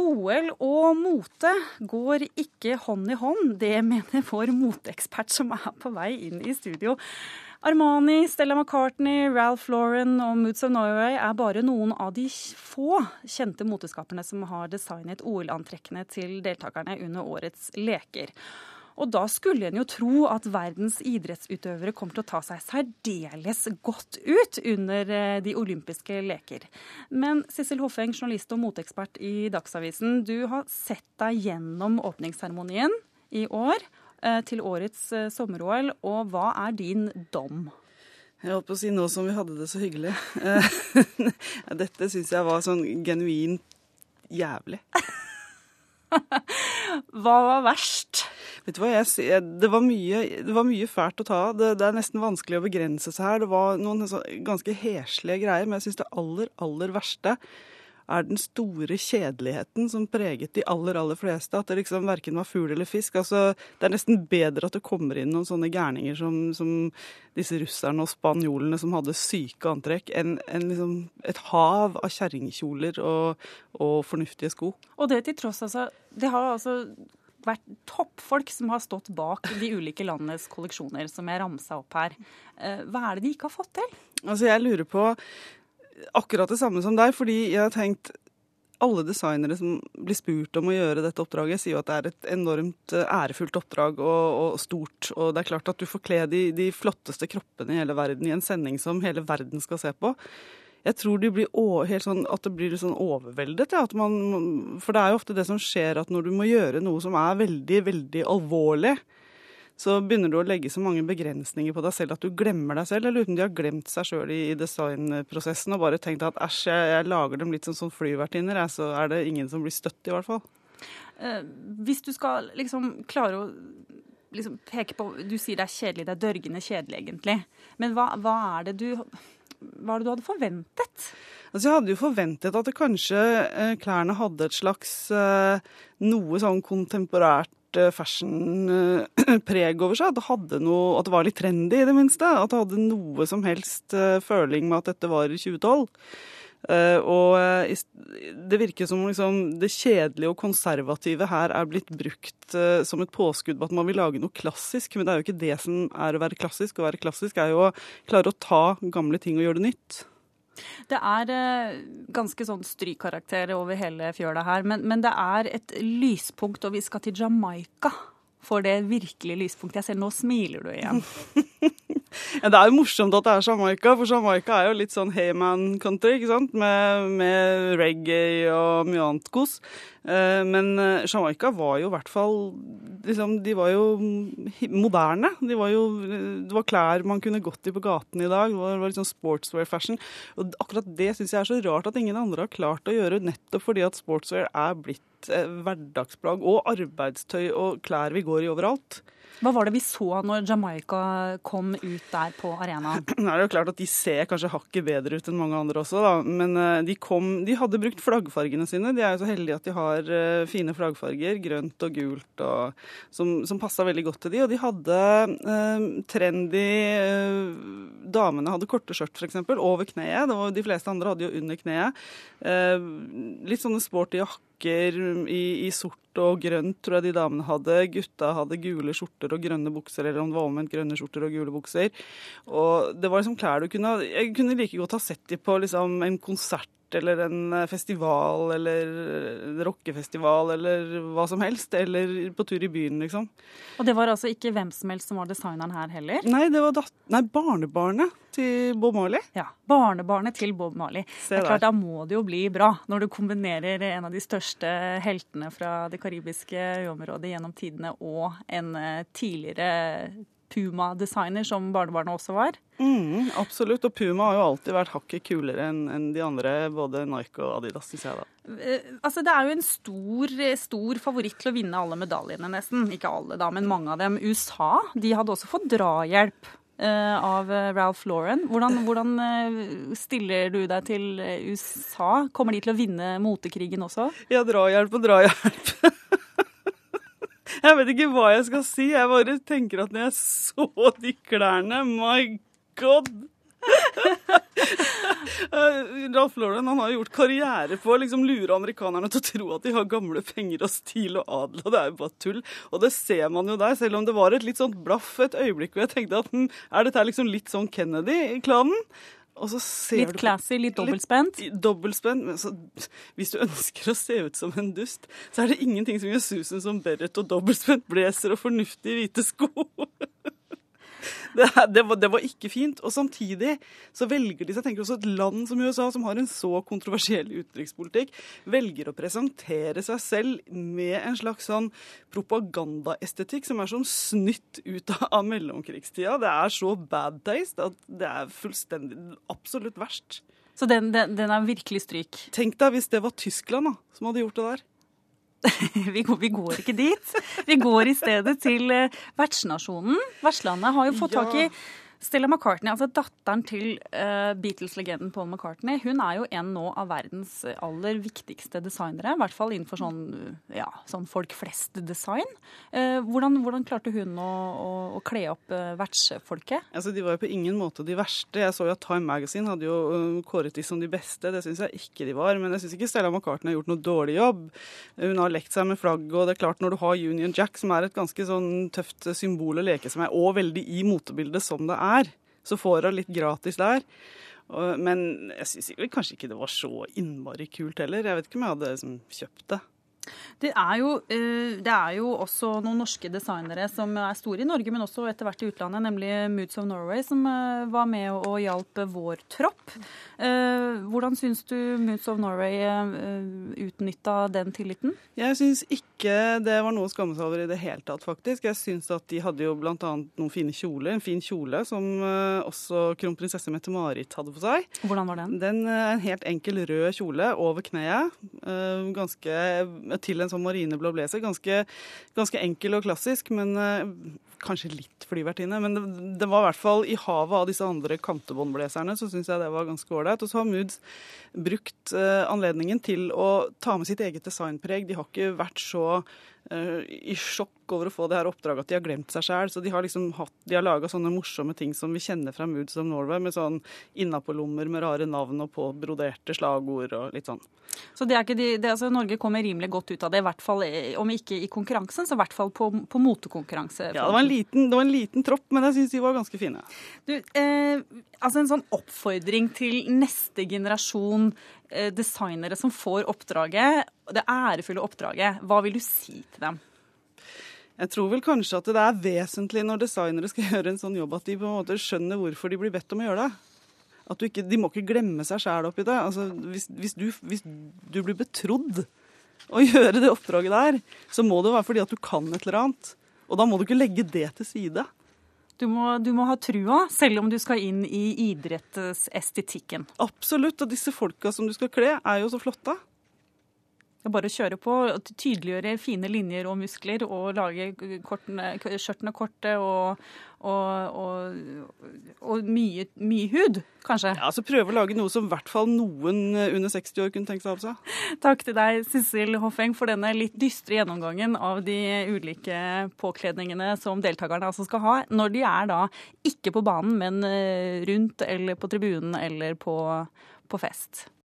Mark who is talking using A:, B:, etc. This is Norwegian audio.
A: OL og mote går ikke hånd i hånd. Det mener vår moteekspert som er på vei inn i studio. Armani, Stella McCartney, Ralph Lauren og Moods of Norway er bare noen av de få kjente moteskaperne som har designet OL-antrekkene til deltakerne under årets leker. Og da skulle en jo tro at verdens idrettsutøvere kommer til å ta seg særdeles godt ut under eh, de olympiske leker. Men Sissel Hoffeng, journalist og moteekspert i Dagsavisen, du har sett deg gjennom åpningsseremonien i år eh, til årets eh, sommer-OL, og hva er din dom?
B: Jeg holdt på å si nå som vi hadde det så hyggelig. Dette syns jeg var sånn genuint jævlig.
A: Hva var verst?
B: Vet du hva, jeg, det, var mye, det var mye fælt å ta av. Det, det, er nesten vanskelig å begrense seg her. Det var noen ganske heslige greier, men jeg syns det aller, aller verste er den store kjedeligheten som preget de aller, aller fleste. At det liksom verken var fugl eller fisk. Altså, det er nesten bedre at det kommer inn noen sånne gærninger som, som disse russerne og spanjolene som hadde syke antrekk, enn en liksom et hav av kjerringkjoler og, og, fornuftige sko.
A: Og det til tross, altså. Det har altså vært toppfolk som har stått bak de ulike landenes kolleksjoner, som jeg ramsa opp her. Eh, hva er det de ikke har fått til?
B: Altså, jeg lurer på akkurat det samme som deg, fordi jeg har tenkt alle designere som blir spurt om å gjøre dette oppdraget, sier jo at det er et enormt eh, ærefullt oppdrag og, og stort. Og det er klart at du får kle de, de, flotteste kroppene i hele verden i en sending som hele verden skal se på. Jeg tror de blir helt sånn, at det blir sånn overveldet. Ja, man, for det er jo ofte det som skjer at når du må gjøre noe som er veldig, veldig alvorlig, så begynner du å legge så mange begrensninger på deg selv at du glemmer deg selv. Eller uten de har glemt seg sjøl i designprosessen og bare tenkt at æsj, jeg, jeg, lager dem litt som, som flyvertinner, så er det ingen som blir støtt, i hvert fall.
A: Eh, hvis du skal liksom klare å liksom peke på Du sier det er kjedelig, det er dørgende kjedelig, egentlig. Men hva, hva er det du hva er det du hadde forventet?
B: Altså, jeg hadde jo forventet at kanskje eh, klærne hadde et slags eh, noe sånn kontemporært Eh, fashion-preg over seg. At det, noe, at det var litt trendy, i det minste. At det hadde noe som helst føling med at dette var i 2012. Uh, og det virker som liksom, det kjedelige og konservative her er blitt brukt uh, som et påskudd på at man vil lage noe klassisk. Men det er jo ikke det som er å være klassisk. Å være klassisk er jo å klare å ta gamle ting og gjøre det nytt.
A: Det er eh, ganske sånn strykkarakter over hele fjøla her, men, men det er et lyspunkt, og vi skal til Jamaica for det virkelige lyspunktet. Jeg ser nå smiler du igjen.
B: ja, det er jo morsomt at det er Jamaica, for Jamaica er jo litt sånn Heyman-country, ikke sant? Med, med, reggae og mye annet kos. Eh, men eh, Jamaica var jo i hvert fall liksom, De var jo moderne. De var jo, det var klær man kunne gått i på gaten i dag. Det var, var litt sånn sportswear fashion. Og akkurat det syns jeg er så rart at ingen andre har klart å gjøre, nettopp fordi at sportswear er blitt eh, hverdagsplagg og arbeidstøy og klær vi går i overalt.
A: Hva var det vi så når Jamaica kom ut der på arenaen?
B: Det er jo klart at De ser kanskje hakket bedre ut enn mange andre også, da. men eh, de, kom, de hadde brukt flaggfargene sine. De er jo så heldige at de har uh, fine flaggfarger, grønt og gult, og, som, som passa veldig godt til de. Og de hadde eh, trendy eh, Damene hadde korte skjørt f.eks. over kneet. Var, de fleste andre hadde jo under kneet. litt sånne sporty jakker i, i sort og grønt, tror jeg de damene hadde. Gutta hadde gule skjorter og grønne bukser, eller om det var omvendt grønne skjorter og gule bukser. Og det var liksom klær du kunne Jeg kunne like godt ha sett de på liksom en konsert eller en festival eller rockefestival eller hva som helst. Eller på tur i byen, liksom.
A: Og det var altså ikke hvem som helst som var designeren her heller?
B: Nei, det var Nei, barnebarnet til Bob Marley.
A: Ja, barnebarnet til Bob Marley. Se det er klart, Da må det jo bli bra, når du kombinerer en av de største heltene fra det karibiske øyområdet gjennom tidene og en eh, tidligere Puma-designer, som barnebarnet også var.
B: Mm, absolutt, og Puma har jo alltid vært hakket kulere enn en de andre, både Nike og Adidas, syns jeg da.
A: Uh, altså, det er jo en stor, stor favoritt til å vinne alle medaljene, nesten. Ikke alle, da, men mange av dem. USA de hadde også fått drahjelp Eh, av eh, Ralph Lauren. Hvordan, hvordan, eh, stiller du deg til USA? Kommer de til å vinne motekrigen også?
B: Ja, drahjelp og drahjelp. Jeg vet ikke hva jeg skal si. Jeg bare tenker at når jeg så de klærne My God! Uh, Ralph Lauren han har gjort karriere på å liksom lure amerikanerne til å tro at de har gamle penger og stil og adel, og det er jo bare tull. Og det ser man jo der, selv om det var et litt sånt blaff et øyeblikk hvor jeg tenkte at hm, er dette liksom litt sånn Kennedy-klanen?
A: litt classy, litt dobbeltspent?
B: Dobbeltspent. Men så, hvis du ønsker å se ut som en dust, så er det ingenting som gjør susen som Berret og dobbeltspent blazer og fornuftige hvite sko. Det, det, var, det, var, ikke fint. Og samtidig så velger de seg tenker også et land som USA, som har en så kontroversiell utenrikspolitikk, velger å presentere seg selv med en slags sånn propagandaestetikk som er sånn snytt ut av mellomkrigstida. Det er så bad taste at det er fullstendig absolutt verst.
A: Så den, den, den er virkelig stryk?
B: Tenk deg hvis det var Tyskland da, som hadde gjort det der.
A: vi, går, vi, går, ikke dit. Vi går i stedet til eh, vertsnasjonen. Vertslandet har jo fått tak i Stella McCartney, altså datteren til uh, Beatles-legenden Paul McCartney, hun er jo en nå av verdens aller viktigste designere. I hvert fall innenfor sånn, ja, sånn folk flest-design. Uh, hvordan, hvordan, klarte hun å, å, å kle opp uh, vertsfolket?
B: Altså, de var jo på ingen måte de verste. Jeg så jo at Time Magazine hadde jo kåret de som de beste. Det syns jeg ikke de var. Men jeg syns ikke Stella McCartney har gjort noe dårlig jobb. Hun har lekt seg med flagget, og det er klart når du har Union Jack, som er et ganske sånn tøft symbol å leke seg med, og veldig i motebildet som det er er. Så får hun litt gratis der. Men jeg syns kanskje ikke det var så innmari kult heller. Jeg vet ikke om jeg hadde liksom, kjøpt det.
A: Det er, jo, eh, det er, jo, også noen norske designere som er store i Norge, men også etter hvert i utlandet, nemlig Moods of Norway, som eh, var med og hjalp vår tropp. Eh, hvordan syns du Moods of Norway utnytta den tilliten?
B: Jeg syns ikke det var noe å skamme seg over i det hele tatt, faktisk. Jeg syns at de hadde jo bl.a. noen fine kjoler. En fin kjole som også kronprinsesse Mette-Marit hadde på seg.
A: Hvordan var den?
B: Den En helt enkel rød kjole over kneet. Ganske til en sånn marineblå blazer. Ganske, ganske, enkel og klassisk, men uh, kanskje litt flyvertinne. Men det, det, var i hvert fall i havet av disse andre kantebåndblazerne, så syns jeg det var ganske ålreit. Og så har Moods brukt uh, anledningen til å ta med sitt eget designpreg. De har ikke vært så i sjokk over å få det her oppdraget at de har glemt seg sjæl. Så de har liksom hatt, de har laga sånne morsomme ting som vi kjenner fra Moods of Norway, med sånn innapålommer med rare navn og påbroderte slagord og litt sånn.
A: Så det er ikke de, det, altså, Norge kommer rimelig godt ut av det, i hvert fall om ikke i konkurransen, så i hvert fall på, på motekonkurranse.
B: Ja, det var, liten, det var, en liten, tropp, men jeg syns de var ganske fine.
A: Du, eh, altså En sånn oppfordring til neste generasjon eh, designere som får oppdraget, det ærefulle oppdraget, hva vil du si til dem?
B: Jeg tror vel kanskje at det er vesentlig når designere skal gjøre en sånn jobb, at de på en måte skjønner hvorfor de blir bedt om å gjøre det at ikke, De må ikke glemme seg sjæl oppi det. Altså, hvis, hvis, du, hvis, du, blir betrodd å gjøre det oppdraget der, så må det være fordi at du kan et eller annet. Og da må du ikke legge det til side.
A: Du må, du må ha trua, selv om du skal inn i idrettsestetikken.
B: Absolutt. Og disse folka som du skal kle, er jo så flotte.
A: Bare å kjøre på, tydeliggjøre fine linjer og muskler og lage kortene, skjørtene korte og, og, og, og mye, mye, hud, kanskje.
B: Ja, så Prøve å lage noe som i hvert fall noen under 60 år kunne tenkt seg å ha på seg.
A: Takk til deg, Sissel Hoffeng, for denne litt dystre gjennomgangen av de ulike påkledningene som deltakerne altså skal ha, når de er da ikke på banen, men eh, rundt eller på tribunen eller på, på fest.